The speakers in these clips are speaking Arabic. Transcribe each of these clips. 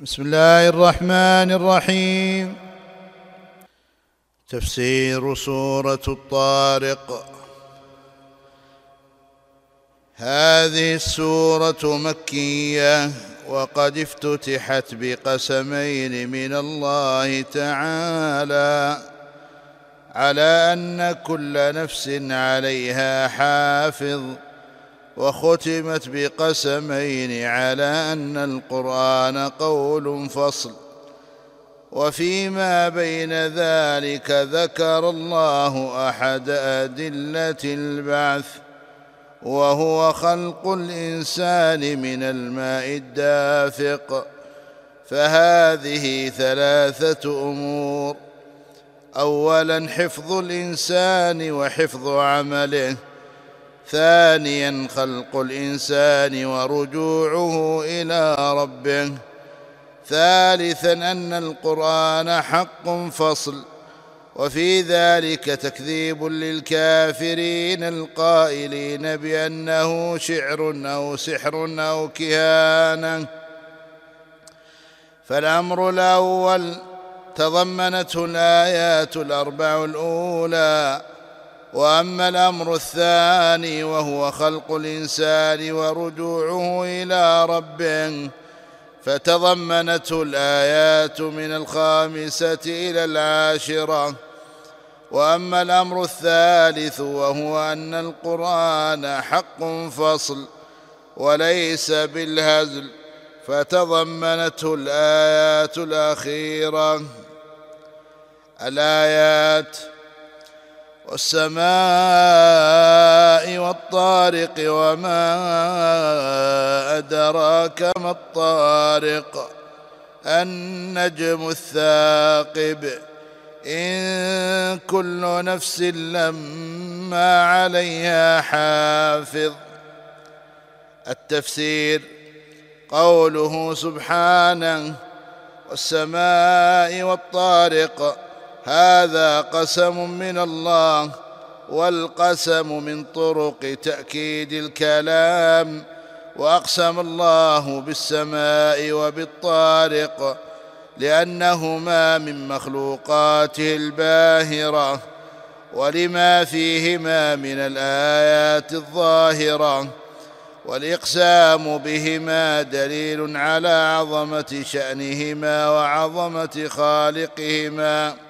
بسم الله الرحمن الرحيم. تفسير سورة الطارق. هذه السورة مكية وقد افتتحت بقسمين من الله تعالى. على أن كل نفس عليها حافظ. وختمت بقسمين على أن القرآن قول فصل. وفيما بين ذلك ذكر الله أحد أدلة البعث وهو خلق الإنسان من الماء الدافق. فهذه ثلاثة أمور اولا حفظ الإنسان وحفظ عمله. ثانيا خلق الإنسان ورجوعه إلى ربه. ثالثا أن القرآن حق فصل. وفي ذلك تكذيب للكافرين القائلين بأنه شعر أو سحر أو كهانة. فالأمر الأول تضمنته الآيات الأربع الأولى. وأما الأمر الثاني وهو خلق الإنسان ورجوعه إلى ربه فتضمنته الآيات من الخامسة إلى العاشرة. وأما الأمر الثالث وهو أن القرآن حق فصل وليس بالهزل فتضمنته الآيات الأخيرة. الآيات والسماء والطارق وما أدراك ما الطارق النجم الثاقب إن كل نفس لما عليها حافظ التفسير قوله سبحانه والسماء والطارق هذا قسم من الله والقسم من طرق تأكيد الكلام وأقسم الله بالسماء وبالطارق لأنهما من مخلوقاته الباهرة ولما فيهما من الآيات الظاهرة والإقسام بهما دليل على عظمة شأنهما وعظمة خالقهما.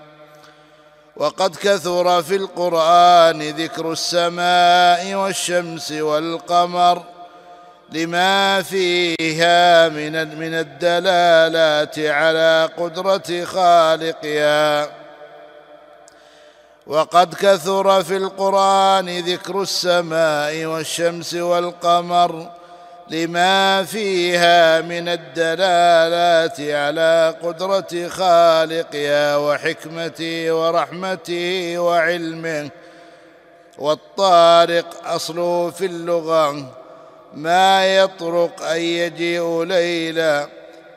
وقد كثر في القرآن ذكر السماء والشمس والقمر لما فيها من من الدلالات على قدرة خالقها. وقد كثر في القرآن ذكر السماء والشمس والقمر لما فيها من الدلالات على قدرة خالقها وحكمته ورحمته وعلمه. والطارق اصله في اللغة ما يطرق أن يجيء ليلا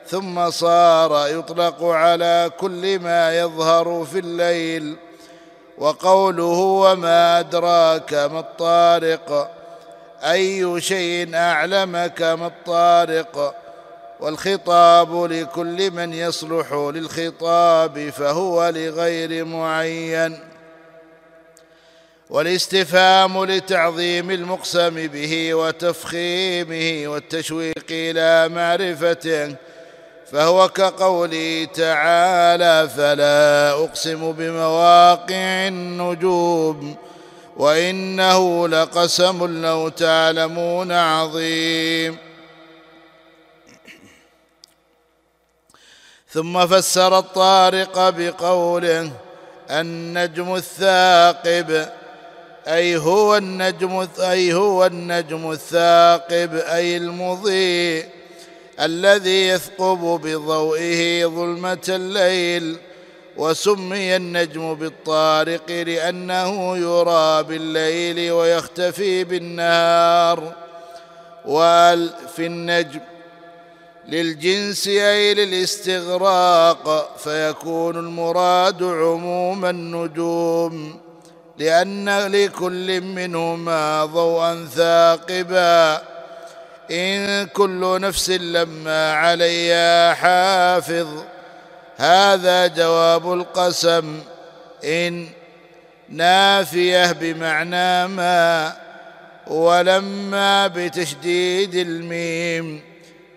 ثم صار يطلق على كل ما يظهر في الليل. وقوله وما أدراك ما الطارق أي شيء أعلمك ما الطارق والخطاب لكل من يصلح للخطاب فهو لغير معين. والاستفهام لتعظيم المقسم به وتفخيمه والتشويق إلى معرفته فهو كقوله تعالى فلا أقسم بمواقع النجوم وإنه لقسم لو تعلمون عظيم. ثم فسر الطارق بقوله النجم الثاقب أي هو النجم أي هو النجم الثاقب أي المضيء الذي يثقب بضوئه ظلمة الليل. وسمي النجم بالطارق لأنه يرى بالليل ويختفي بالنهار. وال في النجم للجنس أي للاستغراق فيكون المراد عموم النجوم لأن لكل منهما ضوءا ثاقبا. إن كل نفس لما عليها حافظ. هذا جواب القسم إن نافية بمعنى ما ولما بتشديد الميم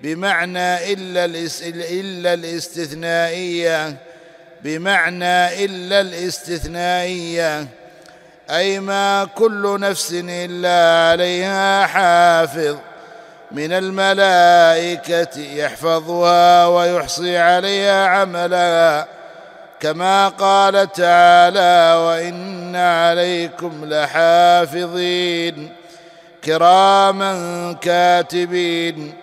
بمعنى إلا, إلا الاستثنائية بمعنى إلا الاستثنائية أي ما كل نفس إلا عليها حافظ. من الملائكة يحفظها ويحصي عليها عملها كما قال تعالى وإن عليكم لحافظين. كراما كاتبين.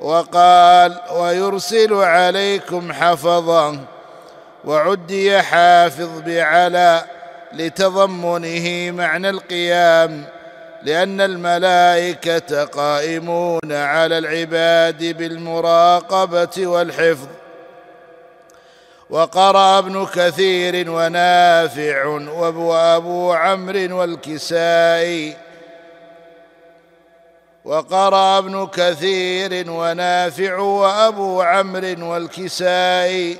وقال ويرسل عليكم حفظا. وعدي حافظ بعلى لتضمنه معنى القيام. لأن الملائكة قائمون على العباد بالمراقبة والحفظ. وقرأ ابن كثير ونافع وابو عمرو والكسائي. وقرأ ابن كثير ونافع وأبو عمرو والكسائي.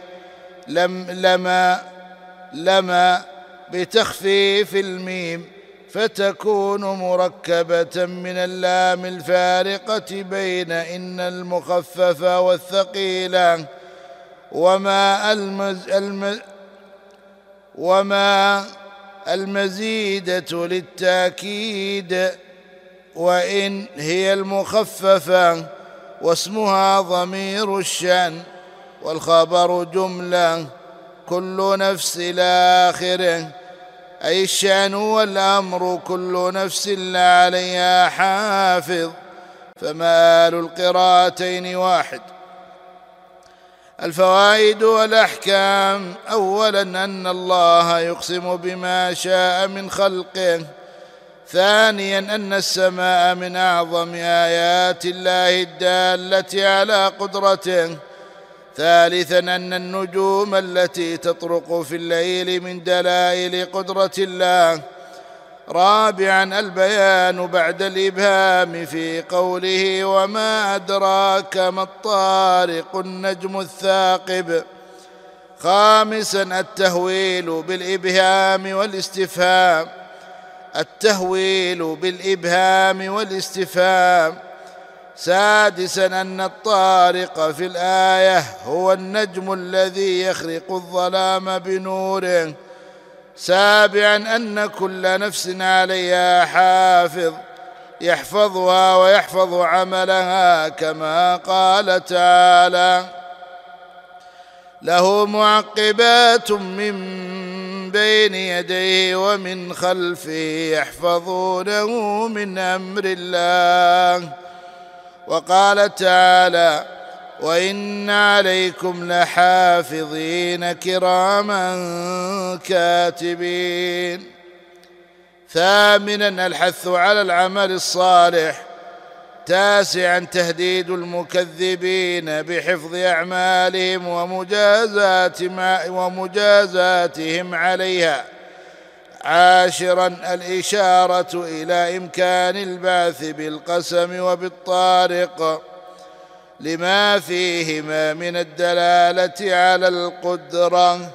لم لما لما بتخفيف الميم. فتكون مركبة من اللام الفارقة بين إن المخففة والثقيلة وما المز الم وما المزيدة للتأكيد وإن هي المخففة واسمها ضمير الشأن والخبر جملة كل نفس إلى آخره أي الشأن والأمر كل لنفس لا عليها حافظ فمآل القراءتين واحد. الفوائد والأحكام أولا أن الله يقسم بما شاء من خلقه. ثانيا أن السماء من أعظم آيات الله الدالة على قدرته. ثالثا أن النجوم التي تطرق في الليل من دلائل قدرة الله. رابعا البيان بعد الإبهام في قوله وما أدراك ما الطارق النجم الثاقب. خامسا التهويل بالإبهام والاستفهام. التهويل بالإبهام والاستفهام. سادسا أن الطارق في الآية هو النجم الذي يخرق الظلام بنوره سابعا أن كل نفس عليها حافظ يحفظها ويحفظ عملها كما قال تعالى له معقبات من بين يديه ومن خلفه يحفظونه من أمر الله. وقال تعالى وإن عليكم لحافظين كراما كاتبين. ثامنا الحث على العمل الصالح. تاسعا تهديد المكذبين بحفظ أعمالهم ومجازات ومجازاتهم عليها. عاشرا الإشارة إلى إمكان البعث بالقسم وبالطارق لما فيهما من الدلالة على القدرة.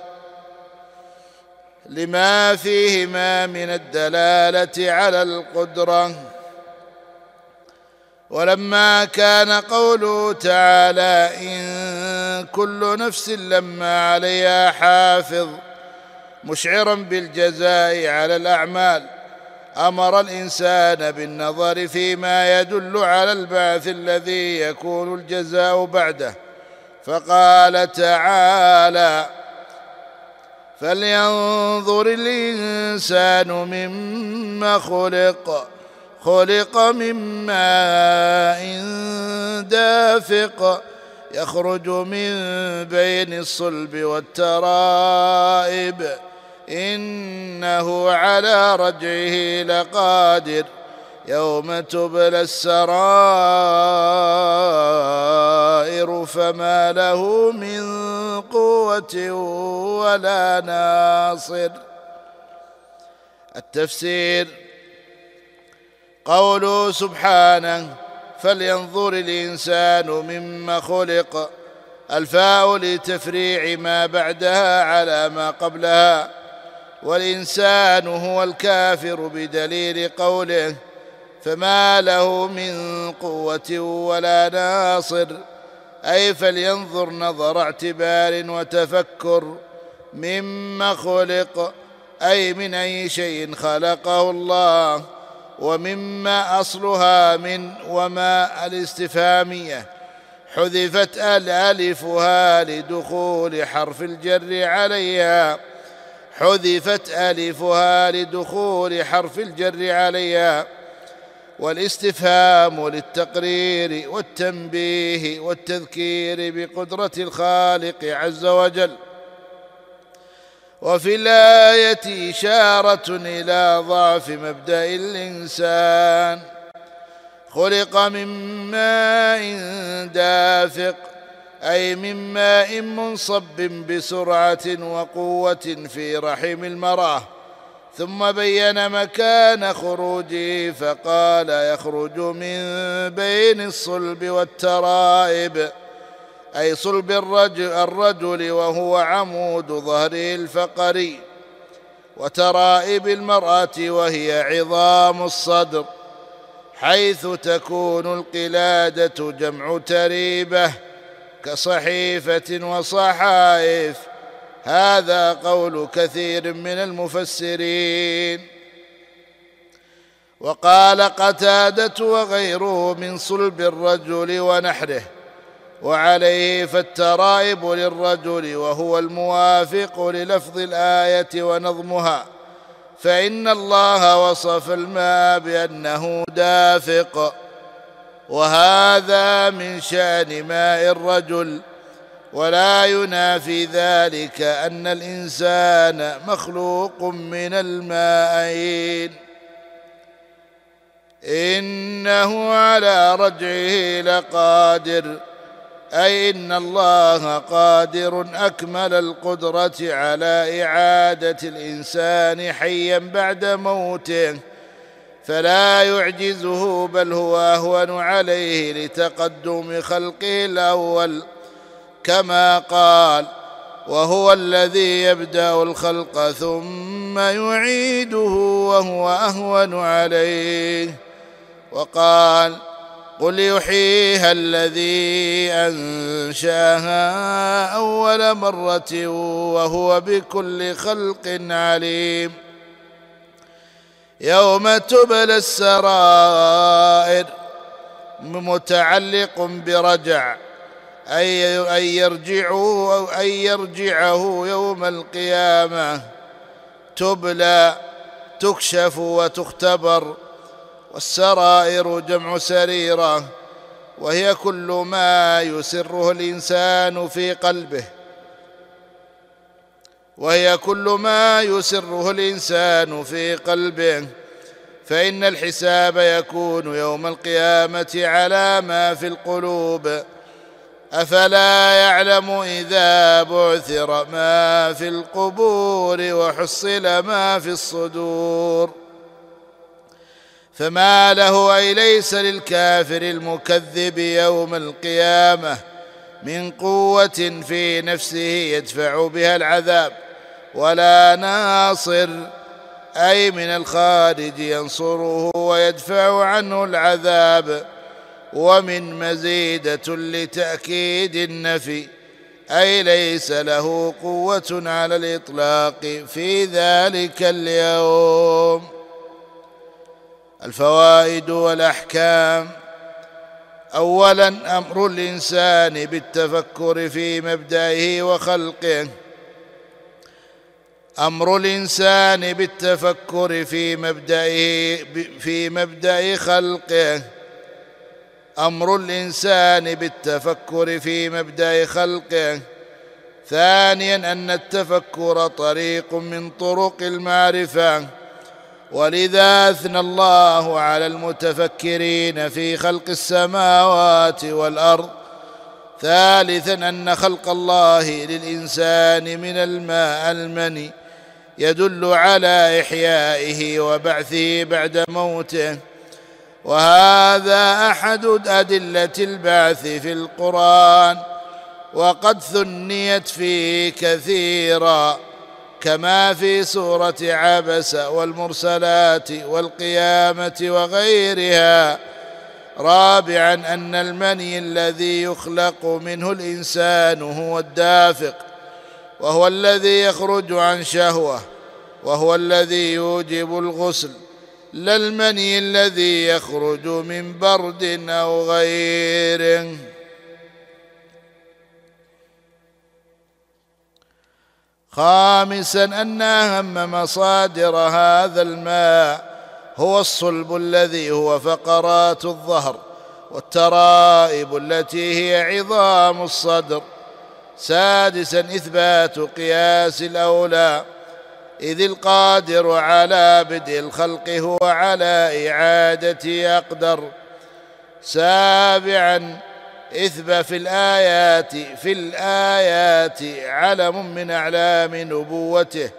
لما فيهما من الدلالة على القدرة. ولما كان قوله تعالى إن كل نفس لما عليها حافظ. مشعرا بالجزاء على الأعمال. أمر الإنسان بالنظر فيما يدل على البعث الذي يكون الجزاء بعده. فقال تعالى فلينظر الإنسان مما خلق. خلق من ماء دافق. يخرج من بين الصلب والترائب. إنه على رجعه لقادر يوم تبلى السرائر فما له من قوة ولا ناصر. التفسير قوله سبحانه فلينظر الإنسان مما خلق الفاء لتفريع ما بعدها على ما قبلها. والإنسان هو الكافر بدليل قوله فما له من قوة ولا ناصر. أي فلينظر نظر اعتبار وتفكر مما خلق أي من أي شيء خلقه الله ومما أصلها من وما الاستفهامية. حذفت ألألفها لدخول حرف الجر عليها. حذفت آلفها لدخول حرف الجر عليها والاستفهام للتقرير والتنبيه والتذكير بقدرة الخالق عز وجل. وفي الآية إشارة إلى ضعف مبدأ الإنسان. خلق من ماء دافق أي من ماء منصب بسرعة وقوة في رحم المرأة. ثم بين مكان خروجه فقال يخرج من بين الصلب والترائب. أي صلب الرجل, وهو عمود ظهره الفقري وترائب المرأة وهي عظام الصدر. حيث تكون القلادة جمع تريبة. كصحيفة وصحائف. هذا قول كثير من المفسرين. وقال قتادة وغيره من صلب الرجل ونحره. وعليه فالترائب للرجل وهو الموافق للفظ الآية ونظمها. فإن الله وصف الماء بأنه دافق. وهذا من شأن ماء الرجل ولا ينافي ذلك أن الإنسان مخلوق من الماءين إنه على رجعه لقادر أي إن الله قادر أكمل القدرة على إعادة الإنسان حيا بعد موته. فلا يعجزه بل هو أهون عليه لتقدم خلقه الأول كما قال وهو الذي يبدأ الخلق ثم يعيده وهو أهون عليه. وقال قل يحييها الذي أنشأها أول مرة وهو بكل خلق عليم. يوم تبلى السرائر متعلق برجع. أي أن يرجعوا أو أن يرجعه يوم القيامة. تبلى تكشف وتختبر. والسرائر جمع سريرة. وهي كل ما يسره الإنسان في قلبه. وهي كل ما يسره الإنسان في قلبه فإن الحساب يكون يوم القيامة على ما في القلوب. أفلا يعلم إذا بعثر ما في القبور وحصل ما في الصدور؟ فما له أي ليس للكافر المكذب يوم القيامة. من قوة في نفسه يدفع بها العذاب. ولا ناصر أي من الخارج ينصره ويدفع عنه العذاب. ومن مزيدة لتأكيد النفي أي ليس له قوة على الإطلاق في ذلك اليوم. الفوائد والأحكام. اولا أمر الإنسان بالتفكر في مبدئه وخلقه. أمر الإنسان بالتفكر في مبدئه في مبدا خلقه. أمر الإنسان بالتفكر في مبدا خلقه. ثانيا أن التفكر طريق من طرق المعرفة. ولذا أثنى الله على المتفكرين في خلق السماوات والأرض. ثالثا أن خلق الله للإنسان من الماء المني يدل على إحيائه وبعثه بعد موته. وهذا أحد أدلة البعث في القرآن وقد ثنيت فيه كثيرا. كما في سورة عبس والمرسلات والقيامة وغيرها رابعا أن المني الذي يخلق منه الإنسان هو الدافق وهو الذي يخرج عن شهوة وهو الذي يوجب الغسل لا المني الذي يخرج من برد أو غيره خامسا أن أهم مصادر هذا الماء هو الصلب الذي هو فقرات الظهر والترائب التي هي عظام الصدر. سادسا إثبات قياس الأولى. إذ القادر على بدء الخلق هو على اعادته أقدر. سابعا إثب في الآيات في الآيات علم من أعلام نبوته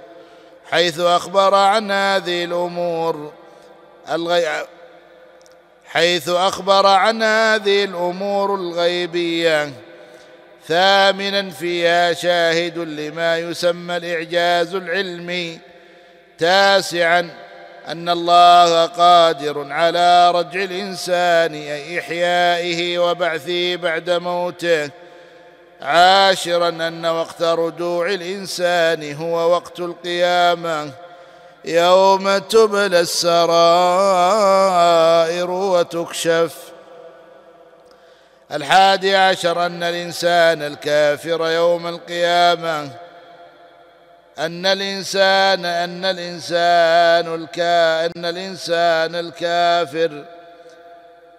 حيث أخبر عن هذه الأمور الغي... حيث أخبر عن هذه الأمور الغيبية. ثامنا فيها شاهد لما يسمى الإعجاز العلمي. تاسعا أن الله قادر على رجع الإنسان إحيائه وبعثه بعد موته عاشرا أن وقت رجوع الإنسان هو وقت القيامة. يوم تبلى السرائر وتكشف. الحادي عشر أن الإنسان الكافر يوم القيامة. أن الإنسان أن الإنسان الكا أن الإنسان الكافر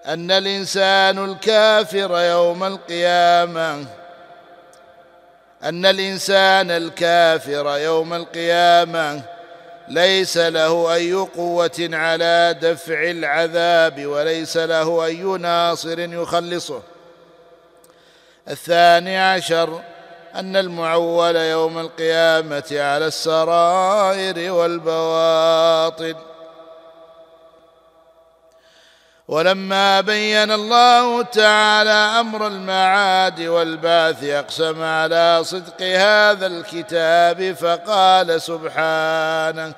أن الإنسان الكافر يوم القيامة أن الإنسان الكافر يوم القيامة ليس له أي قوة على دفع العذاب وليس له أي ناصر يخلصه. الثاني عشر أن المعول يوم القيامة على السرائر والبواطن. ولما بين الله تعالى أمر المعاد والبعث أقسم على صدق هذا الكتاب فقال سبحانه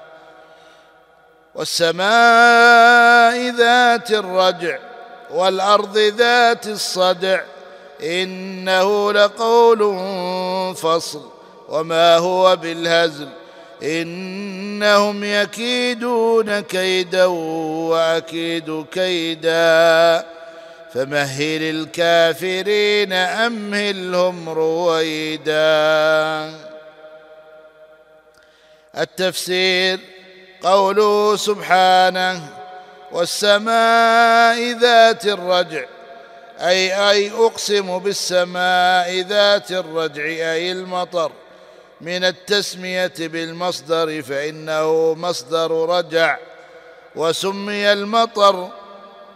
والسماء ذات الرجع والأرض ذات الصدع إنه لقول فصل وما هو بالهزل. إنهم يكيدون كيدا وأكيد كيدا. فمهل الكافرين أمهلهم رويدا. التفسير قوله سبحانه والسماء ذات الرجع. أي أي أقسم بالسماء ذات الرجع أي المطر من التسمية بالمصدر فإنه مصدر رجع وسمي المطر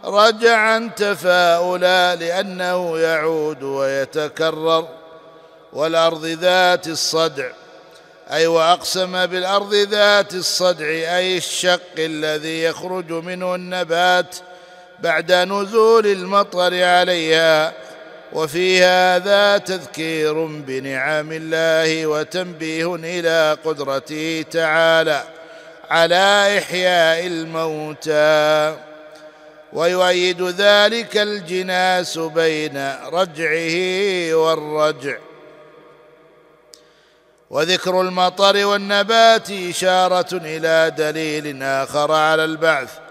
رجعا تفاؤلا لأنه يعود ويتكرر والأرض ذات الصدع أي وأقسم بالأرض ذات الصدع أي الشق الذي يخرج منه النبات بعد نزول المطر عليها وفي هذا تذكير بنعم الله وتنبيه إلى قدرته تعالى على إحياء الموتى. ويؤيد ذلك الجناس بين رجعه والرجع. وذكر المطر والنبات إشارة إلى دليل آخر على البعث.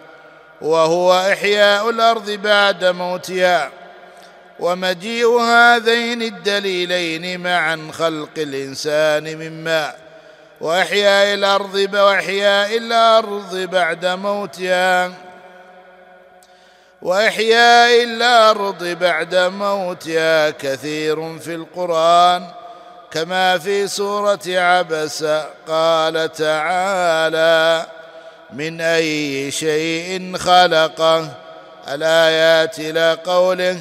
وهو إحياء الأرض بعد موتها. ومجيء هذين الدليلين معا خلق الإنسان من ماء وإحياء الأرض وإحياء الأرض بعد موتها. وإحياء الأرض بعد موتها كثير في القرآن. كما في سورة عبس قال تعالى من أي شيء خلقه. الآيات إلى قوله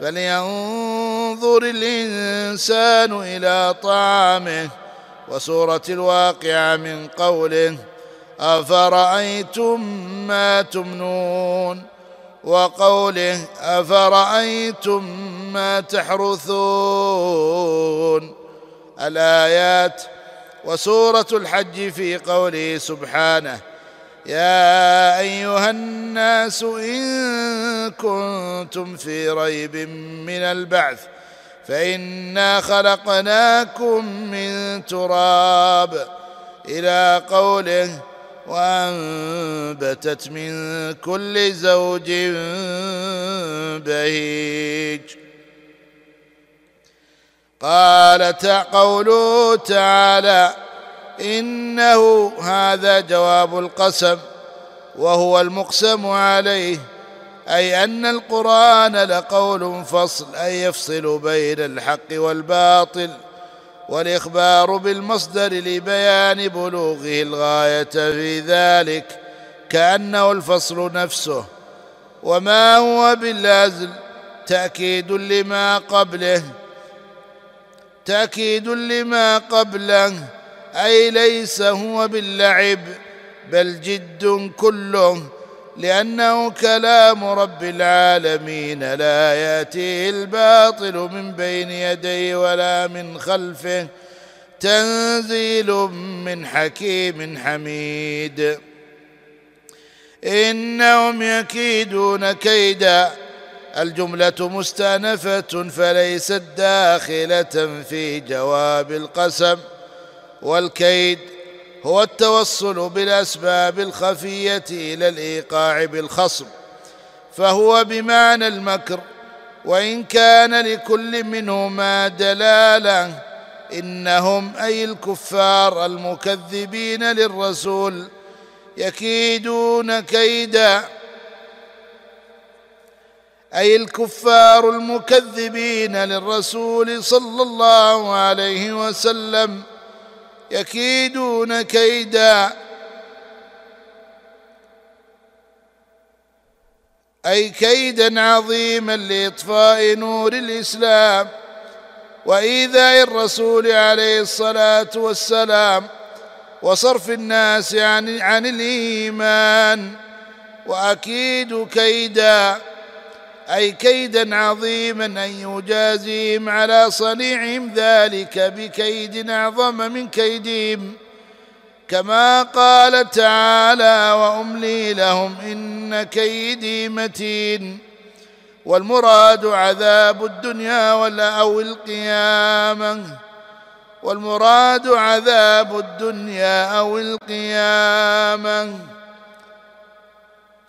فلينظر الانسان إلى طعامه. وسورة الواقعة من قوله افرايتم ما تمنون؟ وقوله افرايتم ما تحرثون؟ الآيات. وسورة الحج في قوله سبحانه يا أيها الناس إن كنتم في ريب من البعث فإنا خلقناكم من تراب إلى قوله وأنبتت من كل زوج بهيج. قال قوله تعالى إنه هذا جواب القسم وهو المقسم عليه أي أن القرآن لقول فصل أي يفصل بين الحق والباطل والإخبار بالمصدر لبيان بلوغه الغاية في ذلك كأنه الفصل نفسه. وما هو بالأزل؟ تأكيد لما قبله تأكيد لما قبله. أي ليس هو باللعب بل جد كله لأنه كلام رب العالمين لا يأتيه الباطل من بين يديه ولا من خلفه تنزيل من حكيم حميد. إنهم يكيدون كيدا الجملة مستانفه فليست داخلة في جواب القسم. والكيد هو التوصل بالأسباب الخفية إلى الإيقاع بالخصم فهو بمعنى المكر وإن كان لكل منهما دلالة إنهم أي الكفار المكذبين للرسول يكيدون كيدا أي الكفار المكذبين للرسول صلى الله عليه وسلم يكيدون كيدا. أي كيدا عظيما لإطفاء نور الإسلام. وإيذاء الرسول عليه الصلاة والسلام. وصرف الناس عن عن الإيمان. وأكيد كيدا. أي كيدا عظيما أن يجازيهم على صنيعهم ذلك بكيد أعظم من كيدهم. كما قال تعالى وأملي لهم إن كيدي متين. والمراد عذاب الدنيا ولا أو القيامة. والمراد عذاب الدنيا أو القيامة.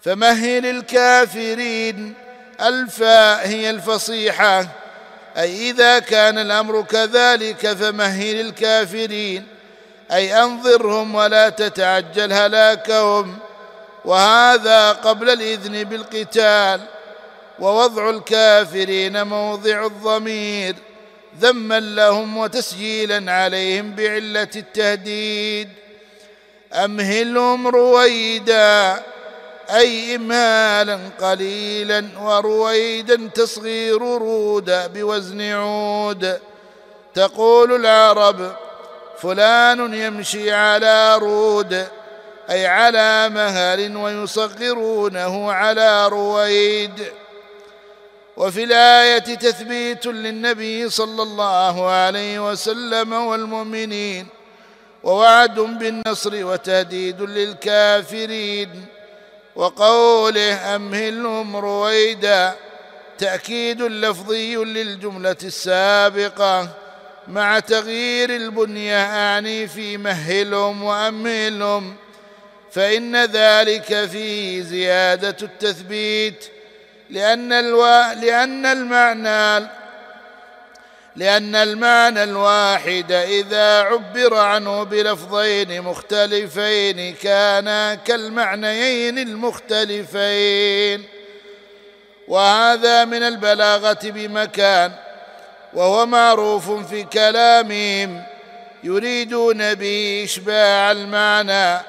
فمهل الكافرين الفاء هي الفصيحة. أي إذا كان الأمر كذلك فمهل الكافرين. أي أنظرهم ولا تتعجل هلاكهم. وهذا قبل الإذن بالقتال. ووضع الكافرين موضع الضمير. ذما لهم وتسجيلا عليهم بعلة التهديد. أمهلهم رويدا. أي امهالا قليلا ورويدا تصغير رودا بوزن عود. تقول العرب فلان يمشي على رود أي على مهل ويصغرونه على رويد. وفي الآية تثبيت للنبي صلى الله عليه وسلم والمؤمنين ووعد بالنصر وتهديد للكافرين. وقوله امهلهم رويدا تأكيد لفظي للجملة السابقة. مع تغيير البنيه اعني في مهلهم وامهلهم فإن ذلك فيه زيادة التثبيت لأن, الوا... لأن المعنى لأن المعنى الواحد إذا عبر عنه بلفظين مختلفين كانا كالمعنيين المختلفين. وهذا من البلاغة بمكان وهو معروف في كلامهم يريدون به اشباع المعنى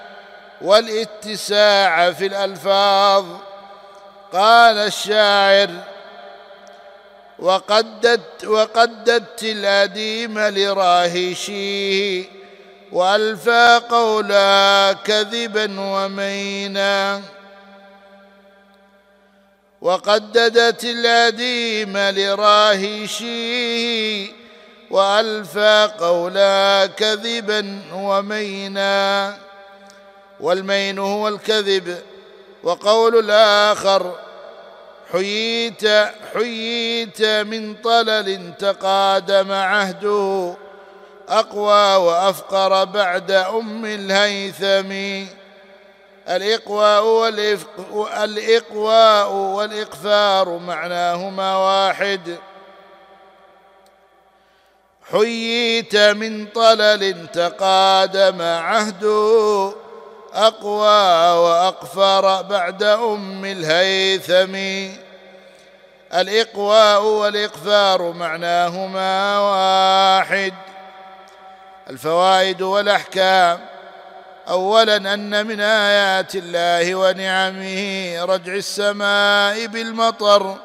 والاتساع في الألفاظ. قال الشاعر وقدت وقدت الأديم لراهشيه وألفى قولا كذبا ومينا. وقددت الأديم لراهشيه وألفى قولا كذبا ومينا. والمين هو الكذب وقول الآخر حييت حييت من طلل تقادم عهده أقوى وأفقر بعد أم الهيثم. الإقواء والإقواء والإقفار معناهما واحد. حييت من طلل تقادم عهده أقوى وأقفر بعد أم الهيثم. الإقواء والإقفار معناهما واحد. الفوائد والأحكام. اولا أن من آيات الله ونعمه رجع السماء بالمطر.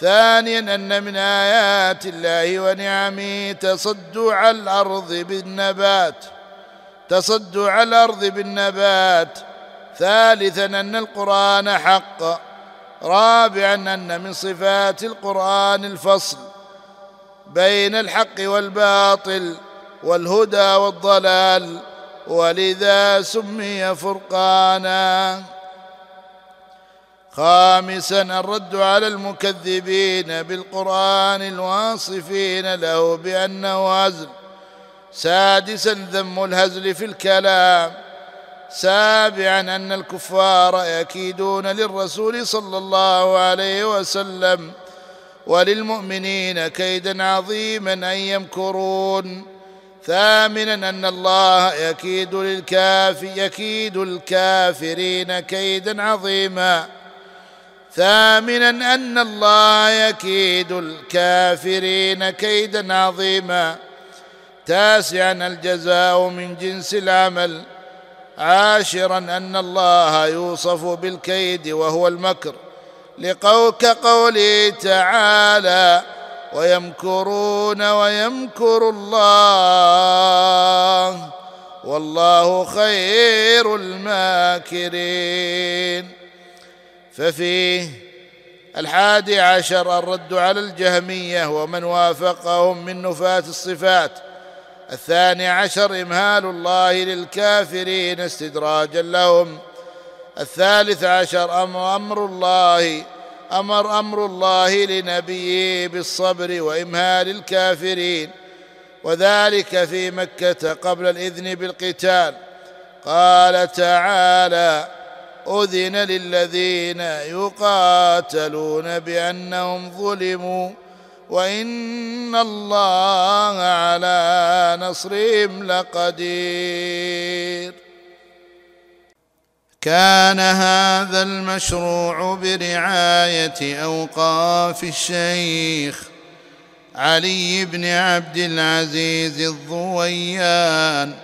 ثانيا أن من آيات الله ونعمه تصدع الأرض بالنبات. تصدع الأرض بالنبات. ثالثا أن القرآن حق. رابعا أن من صفات القرآن الفصل بين الحق والباطل والهدى والضلال ولذا سمي فرقانا. خامسا الرد على المكذبين بالقرآن الواصفين له بأنه هزل. سادسا ذم الهزل في الكلام. سابعا أن الكفار يكيدون للرسول صلى الله عليه وسلم وللمؤمنين كيدا عظيما أن يمكرون. ثامنا أن الله يكيد للكافر يكيد الكافرين كيدا عظيما. ثامنا أن الله يكيد الكافرين كيدا عظيما. تاسعا الجزاء من جنس العمل. عاشرا أن الله يوصف بالكيد وهو المكر كقوله تعالى ويمكرون ويمكر الله والله خير الماكرين. ففيه الحادي عشر الرد على الجهمية ومن وافقهم من نفاة الصفات. الثاني عشر إمهال الله للكافرين استدراجا لهم. الثالث عشر أمر, أمر الله أمر أمر الله لنبيه بالصبر وإمهال الكافرين. وذلك في مكة قبل الإذن بالقتال. قال تعالى أذن للذين يقاتلون بأنهم ظلموا. وان الله على نصرهم لقدير. كان هذا المشروع برعايه اوقاف الشيخ علي بن عبد العزيز الضويان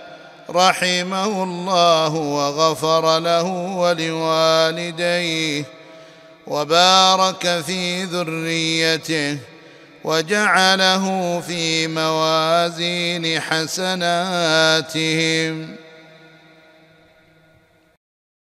رحمه الله وغفر له ولوالديه وبارك في ذريته وجعله في موازين حسناتهم.